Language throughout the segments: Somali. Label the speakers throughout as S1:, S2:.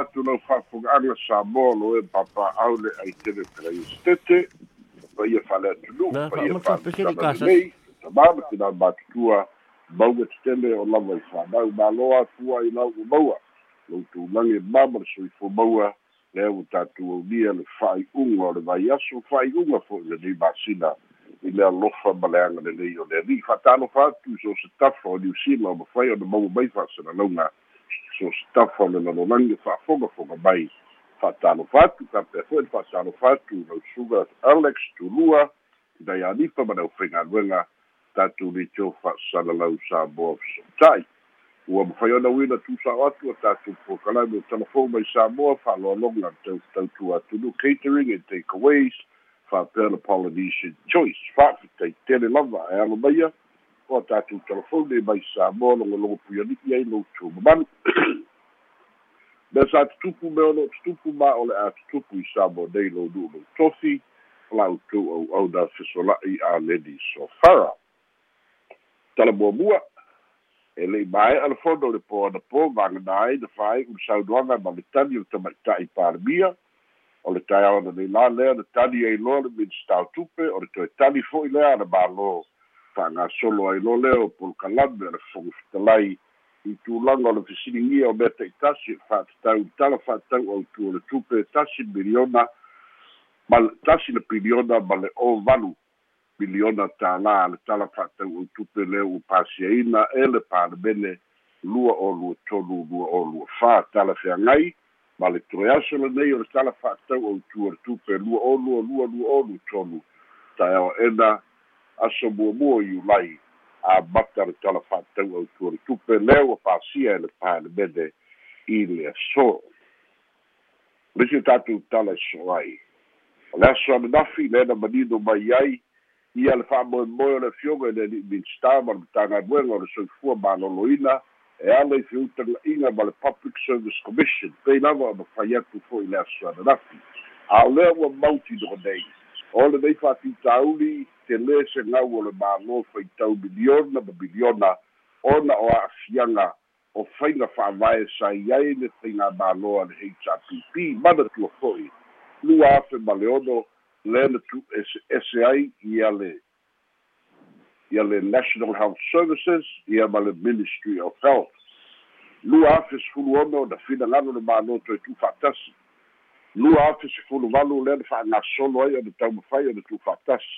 S1: atu lau fa'afoga'aga sa moa lo e papa'au le ai tele pelaia ma ia fa'ale atunu ma ia fa'alesanalelei tamama tina matutua mauga tetele o lava i fa'anau malo atua i lau maua lou tulaги mama le soifo maua lea ua tatou aunia le fa'ai'uga o le vai aso fa'ai'uga fo'i lenei masina. I le alofa ma le aga lelei o le ali'i fa'atalofa atu so se tafa o niusila o mafai ona maua mai fa'asalalauga so se tafa o le lalolagi fa'afogafoga mai fa'atalofa atu kapea fo'i le fa'atalofa atu lau suga alex tulua inai anipa ma le aufaigaluega tatou litio fa'asalalau sa moa fesoota'i ua mafai ona uina tusao atu o tatou pokalame o telefon mai samoa fa'aloaloga tautua atunu catering and takeaways fa'apea le polynesian choice fa'afetai tele lava e alo maia o tatou telefone mai samoa logologo puiali'i ai lou tumamanu me sa tutupu me ono tutupu ma o le a tutupu i samoa nei lou nu'u lou tofi lautou au'auna fesola'i a leni sofara. Talamuamua e le'i mae'a le fono le po ana po vagana ai na fai u saunoaga ma le tani o le tamaita'i palemia o le taeaona nei la lea na tani ai loa le minstau tupe o le toe tani fo'i lea ana mālō fa'agasolo ai lo lea o polokalame a le fofogi fetalai i tulaga o le fesiligia o mea ta'itasi e fa'atatau tala fa'atau autu o le tupe tasi miliona ma tasi le piliona ma le o valu miliona tālā le tala fa'atau o tupe lea ua pasiaina e le palemene lua o lua tolu lua o lua fā tala feagai ma le toe aso lenei o le tala fa'atau o utu o le tupe lua o lua lua lua o lua tolu. Taeao ena aso muamua i ulai a mata le tala fa'atau o utu o le tupe lea ua pasia e le palemene i le aso. Lesi o tatou tala e so ai. O le aso ananafi lena manino mai ai ia le fa'amoemoe o le fioga i le li'minsta ma le matagaluega o le soifua maloloina e ala i feutaga'iga ma le public service commission. Pei lava ona fai atu fo'i le aso ananafi a o lea ua mauti no nei o lenei fa'afitauli lē segau o le mālō faitau miliona ma miliona ona o a'afiaga o faiga fa'avae sai ai le taiga mālō a le hpp mana tua fo'i lua afe ma le ono le na tu ese ese ai ia le ia le National Health Services ia ma le Ministry of Health. Lua afe sefulu ono na fina ngano le māloto e tu whaatasi. Lua afe sefulu walu le na wha ngā solo ai o na tau mawhai o na tu whaatasi.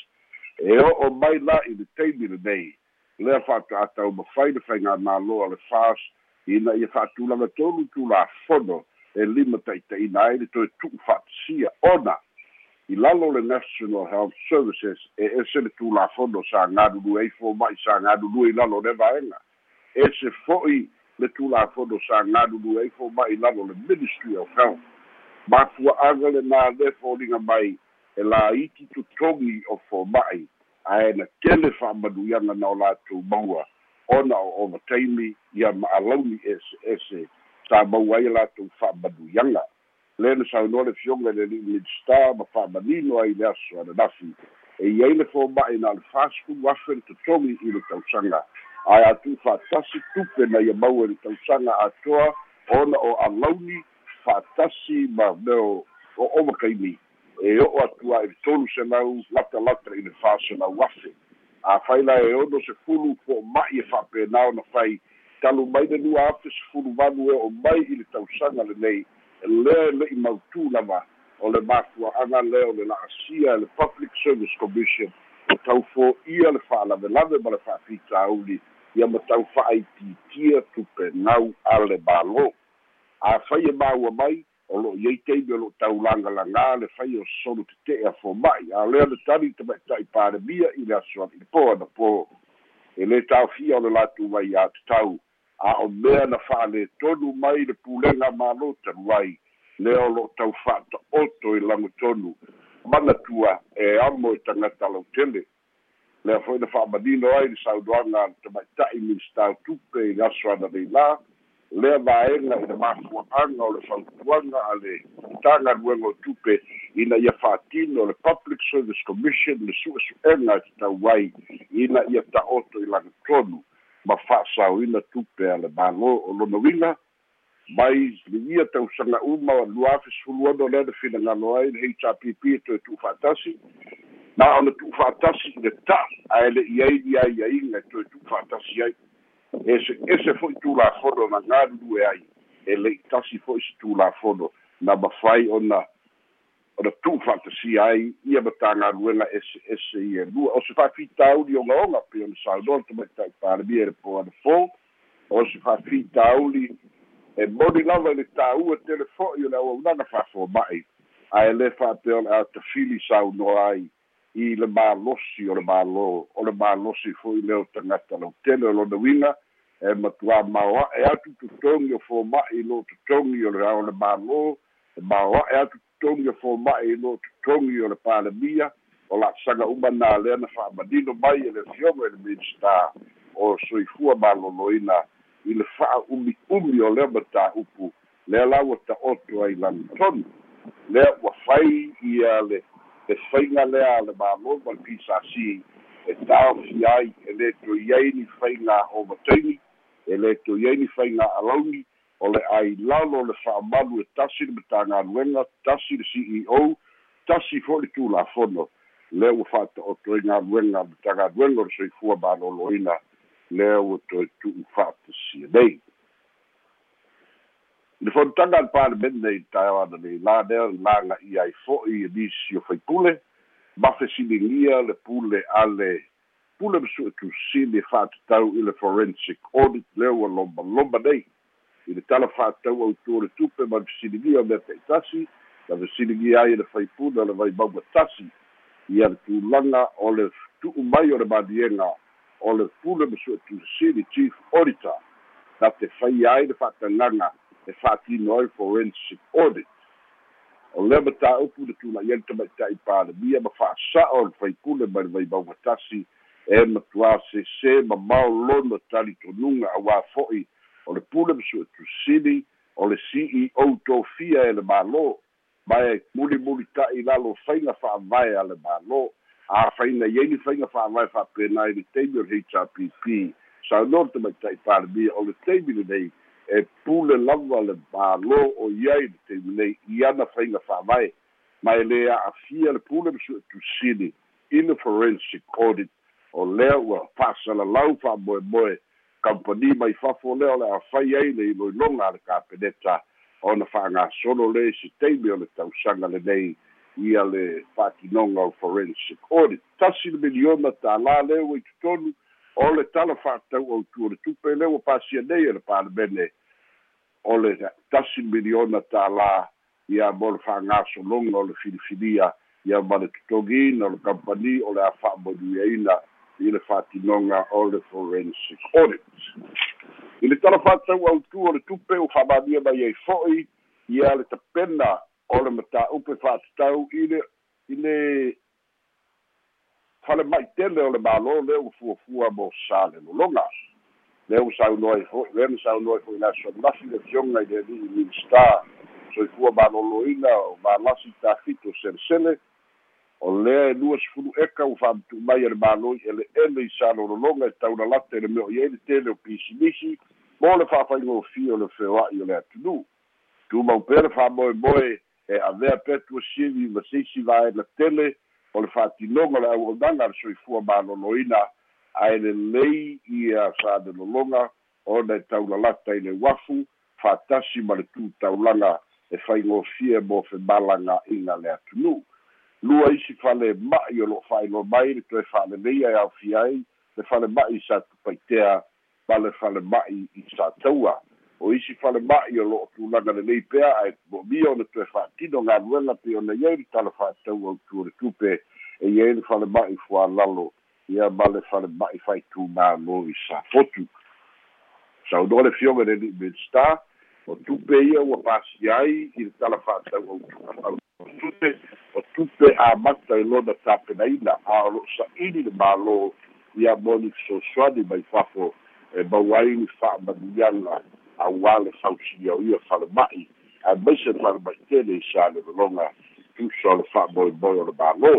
S1: E o o mai la i le teimi le nei. Le wha ta atau mawhai le mālo le whaas ina ia whaatulanga tolu tu la fono e lima taita ina ai le toi tu whaatasia ona i lalo le National Health Services e ese le tulafono sa gadulu ai fo mai sa gadulu i lalo le vaenga. E se fo'i le tulafono sa gadulu ai fo mai lalo le Ministry of Health. Ma fua anga le nā le fōringa mai e la iti tu tongi o fo mai. A e na tele wha manuianga na o la tu maua. Ona o overtaimi ia ma alauni ese ese sa maua i la tu wha manuianga. le na saunoa le fioga le li'i star ma fa'amanino ai le aso ananafi e iai le foma'i na le fasfulu afe le totogi i le tausaga ae atu fa'atasi tupe na ia maua i le tausaga atoa ona o alauni fa'atasi ma leo o omakaimi e o'o atu ai le tolu selau latalata i le faselau afe afaila e ono se fulu fo'oma'i e fa'apena ona fai talu mai le lua afe sefulu valu e o mai i le tausaga lenei lea le'i mautū lava o le mafua'aga lea o le la'asia le public service commission o taufō'ia le fa'alavelave ma le fa'afitauli ia ma tau fa'aitiitia tupenau a le mālō afai e maua mai o lo'o iai teimi o lo'o taulagalagā le fai o sosonu tete'e a foma'i a lea le tali tamaita'i palemia i le aso i po ana po e lē taofia o le latou mai iā tatau a o mea na fa'alētonu mai le pulega mālō talu ai lea o lo'o tau fa'ata'oto i lagotonu manatua e amo e tagata lautele lea fo'i na fa'amanino ai le saunoaga le tamaita'i minstau tupe i le aso ana leilā lea vaega i le mafua'aga o le fautuaga a le tagaluega o tupe ina ia fa'atino le public service commission le su'esu'ega e tatau ai ina ia ta'oto i lagotonu ma fa'asauina tupe a le mālō o lona uiga mai ligia tausaga uma lua fesuluana o lea na finagalo ai le hpp e toe tu'ufa'atasi. Na ona tu'ufa'atasi i le ta'i ae le'i ai liaiaiga e toe tu'ufa'atasi ai e se ese fo'i tulafono na galulue ai. E le'i tasi fo'i se tulafono na mafai ona ona tu'ufa'atasia ai ia ma tagaluega ese ese ia. Lua o se fa'afitauli ogaoga pe ona saunoa le tamaita'i palemia e le poana fo o se fa'afitauli e moni lava i le tāua tele fo'i o le auaunaga fa'afoma'i ae lē fa'apea o le a tafili saunoa ai i le mālosi o le mālō o le mālosi fo'i lea o tagata lautele o lona uiga e matuā maoa'e atu totogi o foma'i lo totogi o le ao le mālō e maoa'e atu totogi o foma'i lo totogi o le palemia o la'asaga uma na lea na fa'amanino mai e le fioga i le minista o soifua malōlōina i le fa'aumi'umi o lea matāupu lea la ua ta'oto ai lani tonu lea ua fai ia le le faiga lea a le mālō ma le pisasi e taofia ai e lē toi ai ni faiga ovataini e lē toi ai ni faiga alauni o le ailalo le fa'amalu e tasi le matagaluega tasi le ceo tasi fo'i le tulafono lea ua fa'ata'oto ai galuega le tagaluega o le soifua malōlōina lea ua toe tu'u fa'atasia nei. Le fonotaga a le palemene i taeao ana nei la lea laga'i ai fo'i e nisi o faipule mafe siligia le pule ale pule masue tusili fa'atatau i le forensic audit lea ua lomaloma nei i le tala fa'atau autua le tupe ma le fesiligia mea pe'itasi la fesiligia ai e le faipule o le vaimauga tasi ia le tulaga o le tu'u mai o le maliega o le pule ma su'e tusili chief auditor. Na te faia ai le fa'atagaga e fa'atino ai forensic audit. O lea mataupu le tula'i ai le tamaita'i palemia ma fa'asa'o le faipule mai le vaimauga tasi e matuā sesē ma maolono talitonuga auā fo'i. O le pule ma su'e tusili o le ceo tofia e le mālō. Mae mulimuli ta'i lalo faiga fa'avae a le mālō. Afaina i ai ni faiga fa'avae fa'apena ai le taimi o le hrpp saunoa le tamaita'i palemia o le taimi lenei e pule lava le mālō o iai le taimi nei i ana faiga fa'avae ma e lē a'afia le pule ma su'e tusili i le forensic audit o lea ua fa'asalalau fa'amoemoe kampani mai fafo lea o le afai ai le iloiloga a le kapeneta ona fa'agasolo le se taimi o le tausaga lenei ia le fa'atinoga o forensic audit. Tasi le miliona tālā lea ua i totonu o le tala fa'atau autu o le tupe lea ua pasia nei e le palemene o le tasi miliona tālā ia mo le fa'agasologa o le filifilia ia ma le totogina o le kampani o le a fa'amonuiaina i le fa'atinoga o le forensic audit i le tala fa'atau autu o le tupe ua fa'amania mai ai fo'i ia le tapena o le matā'upe fa'atatau i le i le fale ma'itele o le mālō lea ua fuafua mo sale lologa lea ua saunoa ai fo'i lea na saunoa ai fo'i le asolafi le fioga i le ali'i minista soifua malōlōina o malasi tafito selesele o lea e lua sefulu eka ua fa'amatu'u mai e le māloi e le'ele i salolologa e tauna lata i le mea o i ai le tele o pisimisi mo le fa'afaigofia o le feoa'i o le atunū tumau pea le fa'amoemoe e avea pea tuasivi ma seisi vae la tele o le fa'atinoga le auaunaga le soifua malōlōina ae lelei ia salelologa ona e taulalata i le uafu fa'atasi ma le tutaulaga e faigofia mo femalaga'iga le atunū lua isi fale ma'i o lo'o fa'ailoa mai le toe fa'aleleia e aofia ai le fale ma'i sa tupaitea ma le fale ma'i i sa taua. O isi fale ma'i o lo'o tulaga lelei pea ae mo'omia ona toe fa'atino galuega pe ona iai le tala fa'atau autu o le tupe e iai le fale ma'i fualalo ia ma le fale ma'i faitumālo i sa fotu saunoa le fioga le li'i minstar o tupe ia ua pasi ai i le tala fa'atau autu tupe o tupe amata i lona tapenaina a o lo'o sa'ili le mālō ia moni fesoasoani mai fafo e mauai ni fa'amanuiaga auā le fausilia o ia falema'i ae maise le falema'i tele i sa le lologa tusa o le fa'amoemoe o le mālō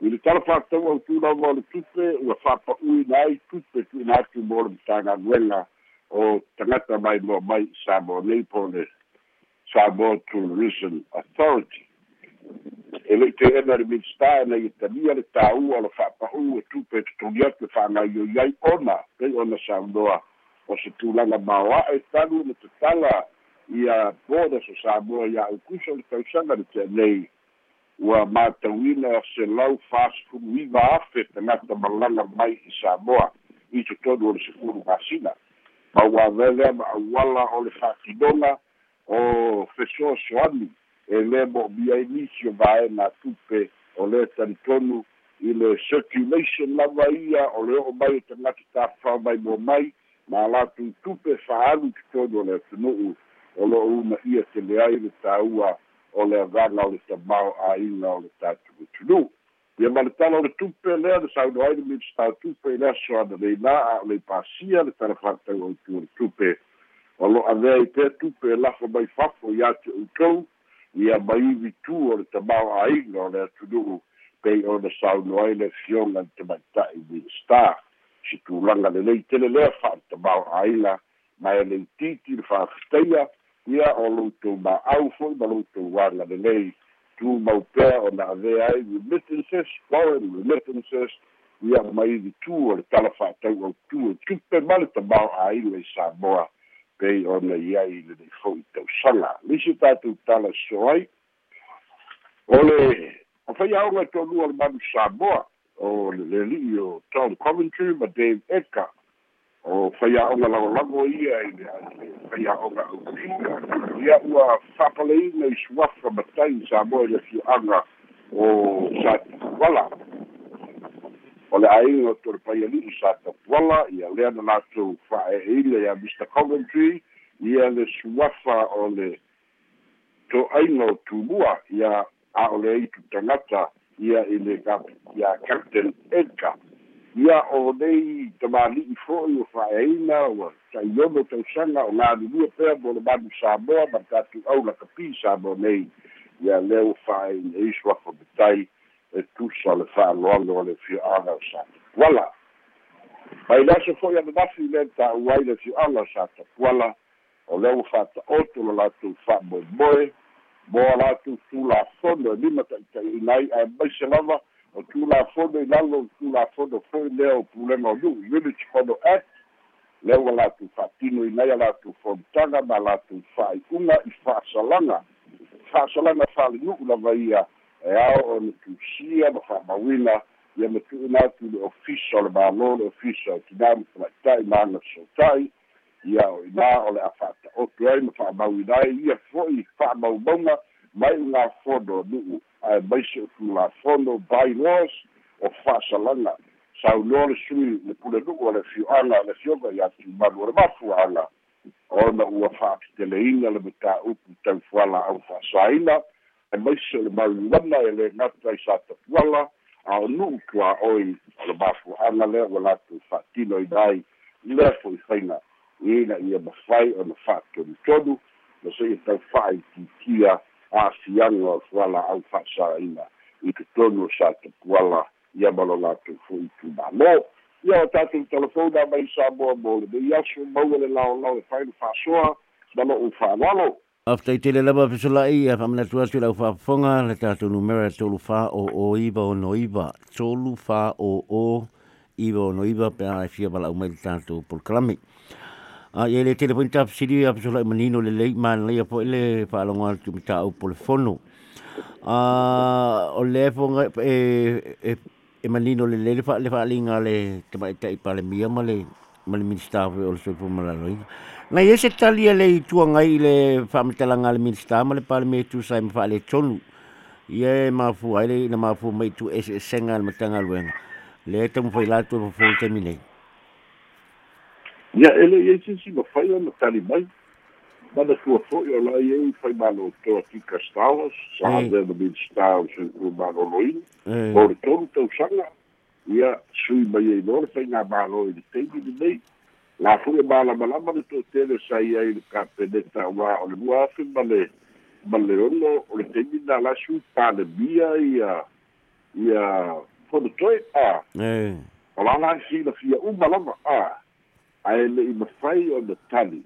S1: i le tala fa'atau autulava o le tupe ua fa'apa'uina ai tupe tu'ina atu mo le matagaluega o tagata mai mo mai sa mo nei po le Samoa Tourism Authority. E le te ena le minsta na i tania le tāua le whapau e tupe te tongi atu whanau i iai ona, pe ona Samoa o se tūlanga maoa e tanu na te tala i a boda so Samoa i a ukusa le tausanga le nei ua matauina se lau fast food wiva afe te ngata malanga mai i Samoa i te tonu o le sefuru masina. Ma ua vele ma awala o le whakinonga o fesoasoani e lē mo mia i nisi o vaena tupe o lē talitonu i le circulation lava ia o le o'o mai o tagata tafao mai mo mai ma latu tupe fa'alu totonu o le atunu'u o lo'o una ia teleai le tāua o le avaga o le tamao āina o le tatou ia ma le tala o le tupe lea le saunoai le minstau tupe i le aso ana leina a o le pasia le tala fa'atau autu o le tupe o lo avea i pea tupe e lafo mai fafo iā te outou ia maivi tu o le tamao aiga o le atunu'u pei ona sauno ai le fioga i te maita'i winstar si tulaga lelei tele lea fa'atamao aiga ma e lei titi le fa'afetaia ia o loutou ma'au fo'i ma loutou aga lelei tu mau pea ona avea ai remittances foreign remittances ia maivi tu o le tala fa'atau autu e tupe ma le tamao aiga i samoa pei ona iai le nei fo'i tausaga lisi tatou tala so ai o le o fai aoga e to'alua le manu samoa. O le li'i o tom coventry ma dave eka. O fai aoga lagolago ia i le fai aoga aukuiga ia ua fa'apaleina i suafa matai samoa i le fio'aga o sa wala o le aiga o tole paiali'i sa tapuala ia lea na latou fa'ae'eina ia mr coventry ia le suafa o le to'aiga o tumua ia a o le aitu tagata ia i le ia captain edgar. Ia o nei tamali'i fo'i o fa'aeina ua taiono tausaga o galulua pea mo le manu samoa ma tatou au lakapi sa mo nei ia lea ua fa'aeina i suafa metai e tusa o le fa'aloalo o le fio'aga o sa tapuala mai le aso fo'i ananafi le ta'u ai le fio'aga o sa tapuala o le ua fa'ata'oto lo latou fa'amoemoe mo latou tulafono e lima ta'ita'iina ai ae maise lava o tulafono i lalo tulafono fo'i lea o pulega o nu'u unity kono act lea ua latou fa'atino inai a latou folutaga ma latou fa'ai'uga i fa'asalaga fa'asalaga fa'alenu'u lava ia e ao o le tusia ma fa'amauina ia ma tu'una atu le ofisa o le mālō le ofisa o tinā ma talaita'i ma aga sota'i ia o inā o le a fa'ata'oto ai ma fa'amauina ai ia fo'i fa'amaumauga mai uga fono nu'u ae maise o tulafono bylaws o fa'asalaga saunoa le sui le pulenu'u o le fio'aga le fioga iā tumalu o le mafua'aga ona ua fa'apiteleina le matā'upu taufuala au fa'asāina e maise le mauana e le i sa tapuala a o nu'u tuā'oi o le mafua'aga lea ua latou fa'atino ina ai lea fo'i faiga ina ia mafai ona fa'atonutonu ma se'i tau fa'aititia a'afiaga o fuala au fa'asāina i totonu o sa tapuala ia ma lo latou fo'i tumālō ia o tatou telefona mai sa moa mo le mei aso maua le laolao e faile fa'asoa ma lo'u fa'alalo
S2: Afta i tele lava fesola'i a whamanatu atu lau whaafonga le tātou numera tolu wha o o iwa o no iwa. Tolu wha o o iwa o no iwa pe a fia wala umai le tātou polkalami. A ia le telefoni tāp siri a fesola'i manino le lei ma leia po ele whaalonga atu mi tāu polefono. A o le fonga e, e, e manino le le le whaalinga le te mai tai pale mia ma le ma le ministawe o le soipo malaloinga. Na ia se tali le i tua ngai le whamitalanga le minsta ma le pale me tu sai ma wha le tonu. Ia e mafu ai le na mafu mai tu e senga le matanga luenga. Le e tamu whai latu pa fōi te minei.
S1: Ia ele ia si si ma whai ana tali mai. Mana tua fōi o lai e whai malo toa ki kastawas. Sa ade na minsta o se u malo loin. O le tonu tau sanga. Ia sui mai e nore whai ngā malo i le teimi ni nei. la fu e bala bala ma to tele sai ai le capeneta wa o le bua fe male male ono o le temi na la su pa le bia ia ia fo de toi a. O la la si la fia u bala ma a. Ae le'i mafai o na tali.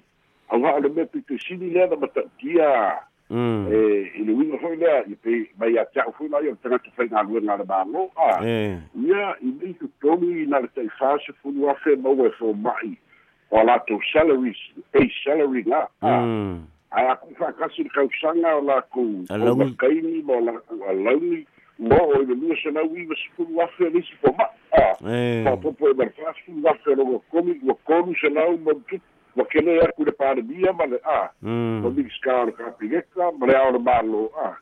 S1: Auha o le mea pitosini lea na mata'utia i le uiga foi lea i pei mai ata'u foi lai o le tagata faigaluega a le mālo a
S2: Eh.
S1: ia i lei totonu ina le taʻifā sefulu afe maua e foma'i o latou salaries base salary la a
S2: Mm.
S1: ae aku fa'akasi le kausaga o lakou
S2: Alauni.
S1: makaini ma o lakou alauni ua o i le lua sanau iva sefulu afe a lisi foma'i a. Papopo e marfa sefulu afe logo komi ua kolu sanau ma tupu ua kele aku le palemia ma le a
S2: Mm.
S1: o mix ka o kapigeka ma le ao le malo a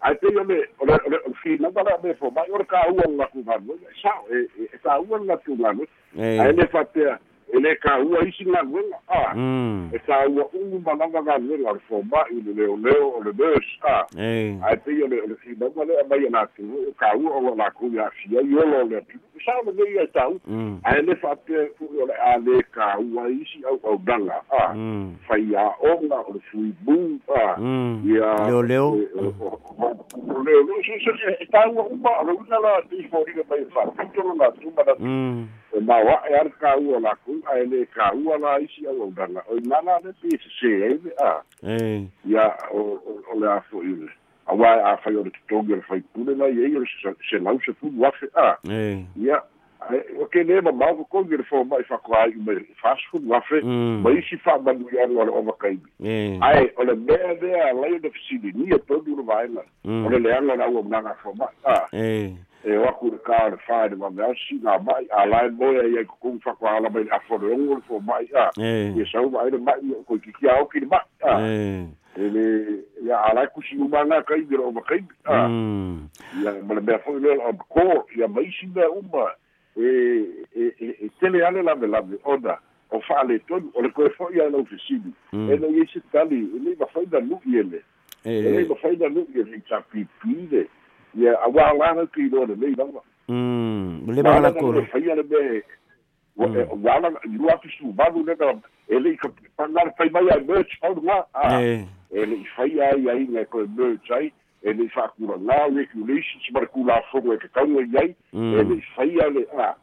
S1: ai pe yo le o le o le o fi na bala me fo mai o ka u la ku ngano sa e e ka u la ku ngano ai
S2: Eh.
S1: le fatea e le ka u isi ngano a
S2: Mm.
S1: e ka u u ma na ngano ngano fo mai le leo leo o le bus a
S2: Eh.
S1: ai pe yo le o le fi na bala mai na ku ka u o la ku ya fi yo lo le sa le le ya ta u
S2: Mm.
S1: ai le fatea fu o le a le ka u isi au au danga a
S2: Mm.
S1: fai a onga o le fui bu a
S2: Mm.
S1: ia
S2: Leo leo.
S1: o leo leo se se e ta ua uma o le una la ti fo ri mai fa tito na
S2: Mm.
S1: e ma wa e ar ka ua la ku ai le ka ua la isi au danga o na na le pi se se e le a ia o o- o le a fo i le a wa a fa yo le tongi le fai pule na ye yo se se lau se fu wa fe a ia ai o ke le ma ma ko le fo mai fa ko ai mai fa fu wa fe
S2: Mm.
S1: mai si fa ma lu ya lo o kai
S2: Eh.
S1: ai o le mea mea lai de fisili ni e tonu le vaina
S2: Mm.
S1: o le leanga na ua mnanga fo ma a. e o aku le ka le fa de ma mea si na mai a lai moia ia ku ku fa kwa ala mai a le ongo le mai a e sa mai le mai ko ki ki au ki le ma a. E le ia a lai ku si uma nga kai de o ma kai a.
S2: Mm.
S1: ia ma le mea fo le o ko ia mai si mea uma e e e e tele ale la me la me ona o fa le tonu o le ko fo ia le fisili
S2: Mm.
S1: e le isi tali e le ma fa da lu ele e ma fa da lu ele ia a wa la na ki do le le na
S2: Mm. Le ba la ko.
S1: fa ia le be wa
S2: Mm.
S1: wa la lu atu su ba lu le na e le ka pa na fa mai ai merch au nga a e le fa ia ia i nga ko merch ai e le fa ku na regulations mar ku la fo e ka ka ia
S2: Mm.
S1: e le fa ia le a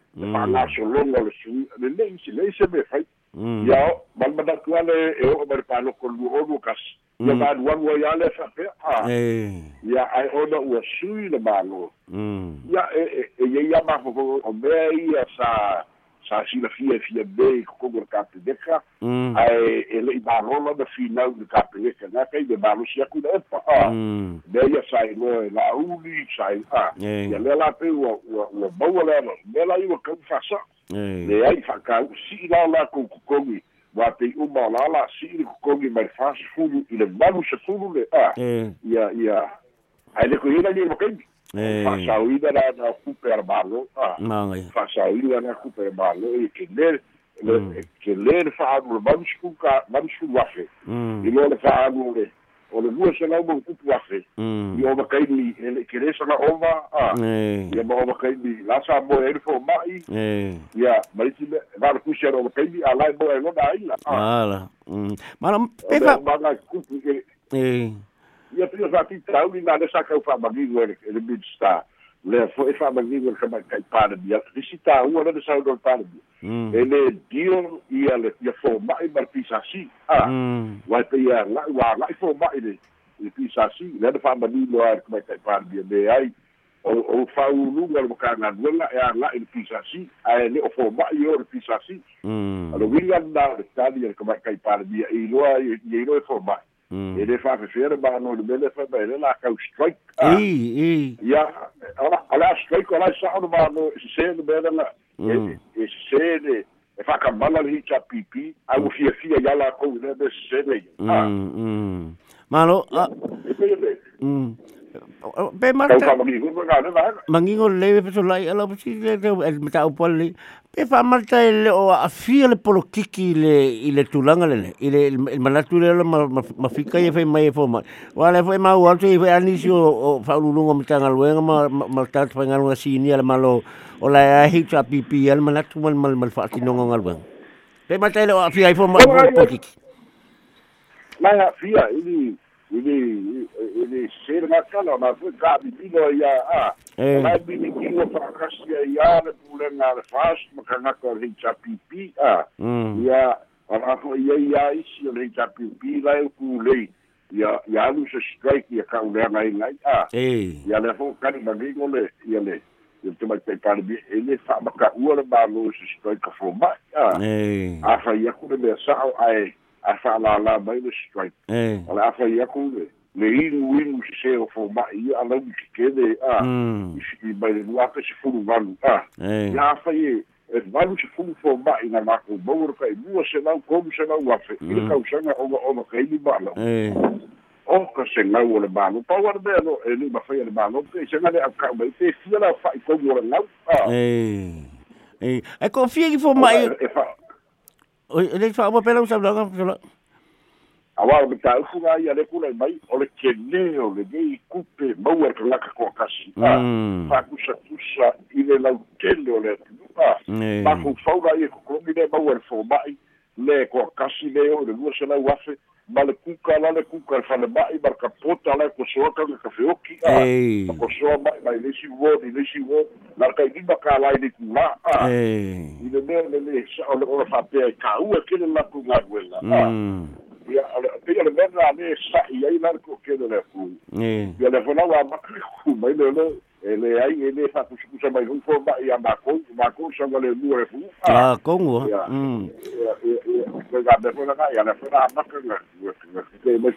S1: na so lo le su le le si le se me fa
S2: Mm.
S1: ia mal mana ku ale e o mar pa no ko lu o lu kas ia
S2: Mm.
S1: wan wa ia le a ia ai ona ua sui le malo.
S2: Mm.
S1: ia e e e ia ia ma fo o mea ia sa sa sila fia fia
S2: Mm.
S1: ai e le ba rola da fina de ka pe deka. Na kai de malo sia ku de pa a
S2: Mm.
S1: de ia sai no e la uli sai a ia le la pe ua ua ua baua le no me la ia ka fa sa.
S2: Eh.
S1: le ai fa ka la la te uma la la si ko kongi mai fa fulu i le malo se fulu le a
S2: Eh.
S1: ia ia ai le ko ina ni mo kai
S2: Eh.
S1: fasauina la na kupe ar malo a
S2: Mangai.
S1: fasauina na kupe ar malo e ke le
S2: Mm.
S1: le ke le le fa anu le mansku ka wafe i
S2: Mm.
S1: lo le fa anu le o le lua se lau mo kupu wafe i
S2: Mm.
S1: o makai ni e le ke le sa na ova a ia ma o makai ni la sa mo e le fo mai
S2: Eh.
S1: ia mai ti le va le kusia o makai ni a lai mo e lo na ila a
S2: Ala. Mm. Mara
S1: o
S2: pepa.
S1: ma ga kupu e ia pia fa ti tau ni na le sa ka fa magi o le le mid star le fo e fa magi o ka mai kai pa de ia visita u le sa do pa de
S2: Mm.
S1: ele dio ia le ia fo mai mar pisa si ah
S2: Mm.
S1: wa pe ia la wa la fo mai le le pisa si le de fa magi lo ar ka kai pa de de ai o o fa u lu ngal mo ka na wala ia la le pisa si ai le o fo mai o le pisa si
S2: Mm.
S1: alo william na le tadi ka mai kai pa de i lo ai i lo fo mai
S2: Mm.
S1: e le fa fe fere ba no le mele fa ba le la ka strike ia ala ala strike ala sa no ba no se le mele la
S2: Mm.
S1: e e se le e fa ka cha pipi a u fia fia ya la ko le be se
S2: Mm. Malo.
S1: e
S2: Mm. Pe
S1: ka
S2: marta.
S1: fa mi ko ga le ba
S2: mangingo le pe so lai ala pasi le te el mata o pole pe fa marta le o a fia le polo kiki le i le tulanga le i le il manatu le ma ma fika e fe mai fo ma wala foi ma o alto e fe anisi o o fa lulunga mitanga luenga ma ma ta fa ngalunga sini ala malo o la a hi cha pipi al manatu mal mal mal fa tinonga ngalunga pe marta le o a fia e fo ma polo kiki
S1: la ya fia ili ili ili le se le ngakala na fu ka bi pino ia a na bi ni kilo fa kasi ia le pule nga le fas ma ka ngaka le HPP a. Ia ala ko ia ia isi le HPP la e ku le ia ia lu se strike ia ka ule ngai ngai a. Ia le fo ka ni mangingo le ia le ia te mai pe pare bi ele fa ma ka ua le lu se strike ka fo mai a a fa ia ku le sa ai a fa la la mai le strike. Eh. Ala fa ia ku le le inu inu se se o fo mai ia ala ni ke de a i mai le lua pe se fulu valu a ia fa ia e valu se fulu fo mai na ma ko mo ka i mua se lau komu se lau afe i ka usanga o ga o ga kai ni bala o ka se ngau o le balo pa wa be no e ni ma fa le balo pe se ngale a ka mai te fia la fa i ko mo le ngau a
S2: eh eh e ko fia ki fo mai o le fa mo pela usa blanga
S1: awa o ta ufu ga ia le kula mai o le kene o le gei kupe mau e kanga ka kwa kasi. A fa kusa kusa i le lau tele o le tupa fa ku faura i ko komi le mau e fo mai le kwa kasi le o le lua se lau afe ma le kuka la le kuka le fale mai ma ka pota la ko soa ka ka feoki a ma ko soa mai mai le si wo ni le si wo la ka i ma ka la i ku la a i le me le le sa o le o fa pe ka u e ke le la ku nga wela a ia pe le mena le sa i ai la ko ke le ku ia le fona wa ma ku mai le le ele ai ele fa ku ku sa mai un fo ba ia ma ko ma ko sa le lu e fu
S2: ah ko ngo mm
S1: ia ia le fona ma ka nga ke me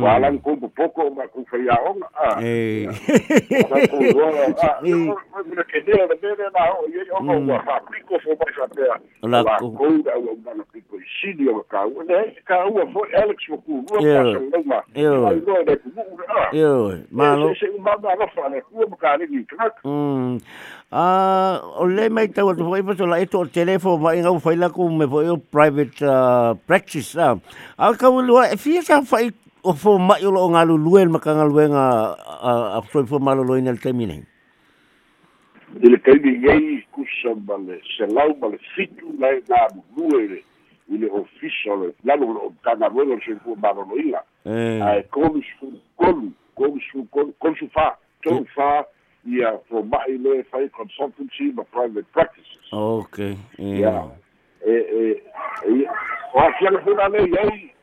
S1: fa ia o wala ko po poko ma ku fa ia o ah eh. ko ah ke de le de na o ia o ko fa piko fo ba sa pe la ko da o ma piko sidi o ka o ne ka o fo alex mo ku ro pa sa lo ma
S2: yo yo ma lo
S1: se ma ba lo fa ne ku ka ni ni krak
S2: mm ah o le mai ta o foi fa la eto telefo ma inga foi la ku me foi o private practice ah. A ka lo e fi sa fa o fo mai o lo ngalu luen ma ka ngalu nga a foi fo malo lo in el termine
S1: ele kai ni yei kusa bale se lau bale fitu lai na lue ile official la lo lo kana bueno se fu malo lo ila ai kolu su kolu kolu su kolu su fa to fa ia for mai le fai consultancy ma private practices.
S2: Okay
S1: yeah e e e o asia le funa le yei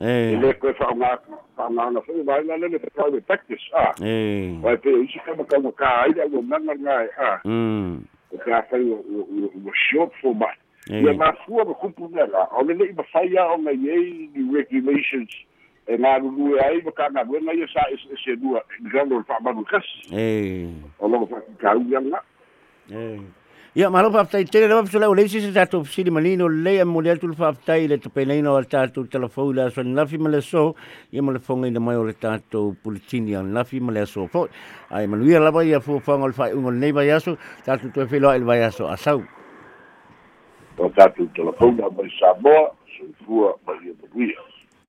S1: Eh. Le ko fa nga fa nga na fa ba na le fa be practice ah.
S2: Eh.
S1: Wa pe isi ka ka ka ai da go na na ah.
S2: Mm.
S1: ka fai o o short for my ia ma fua ma kupu nela o le lei ma fai a o ni regulations e ngā ruru e ai ma ka ngā wena ia sa e se nua i gano le whaamanu kasi
S2: Eh.
S1: o longa ui anga
S2: Eh. Ia malo pa tai tele le pa le sisi sa to sili malino le mo le tu fa tai le to pelino al tatu telefone la son la fi male so ia mo le fonga ina mai o le tatu pulitini an la fi male so fo ai manu ia la ba ia fo fonga le fai un nei ba yaso tatu to filo el ba yaso asau
S1: o tatu telefone mai Samoa so fua mai ia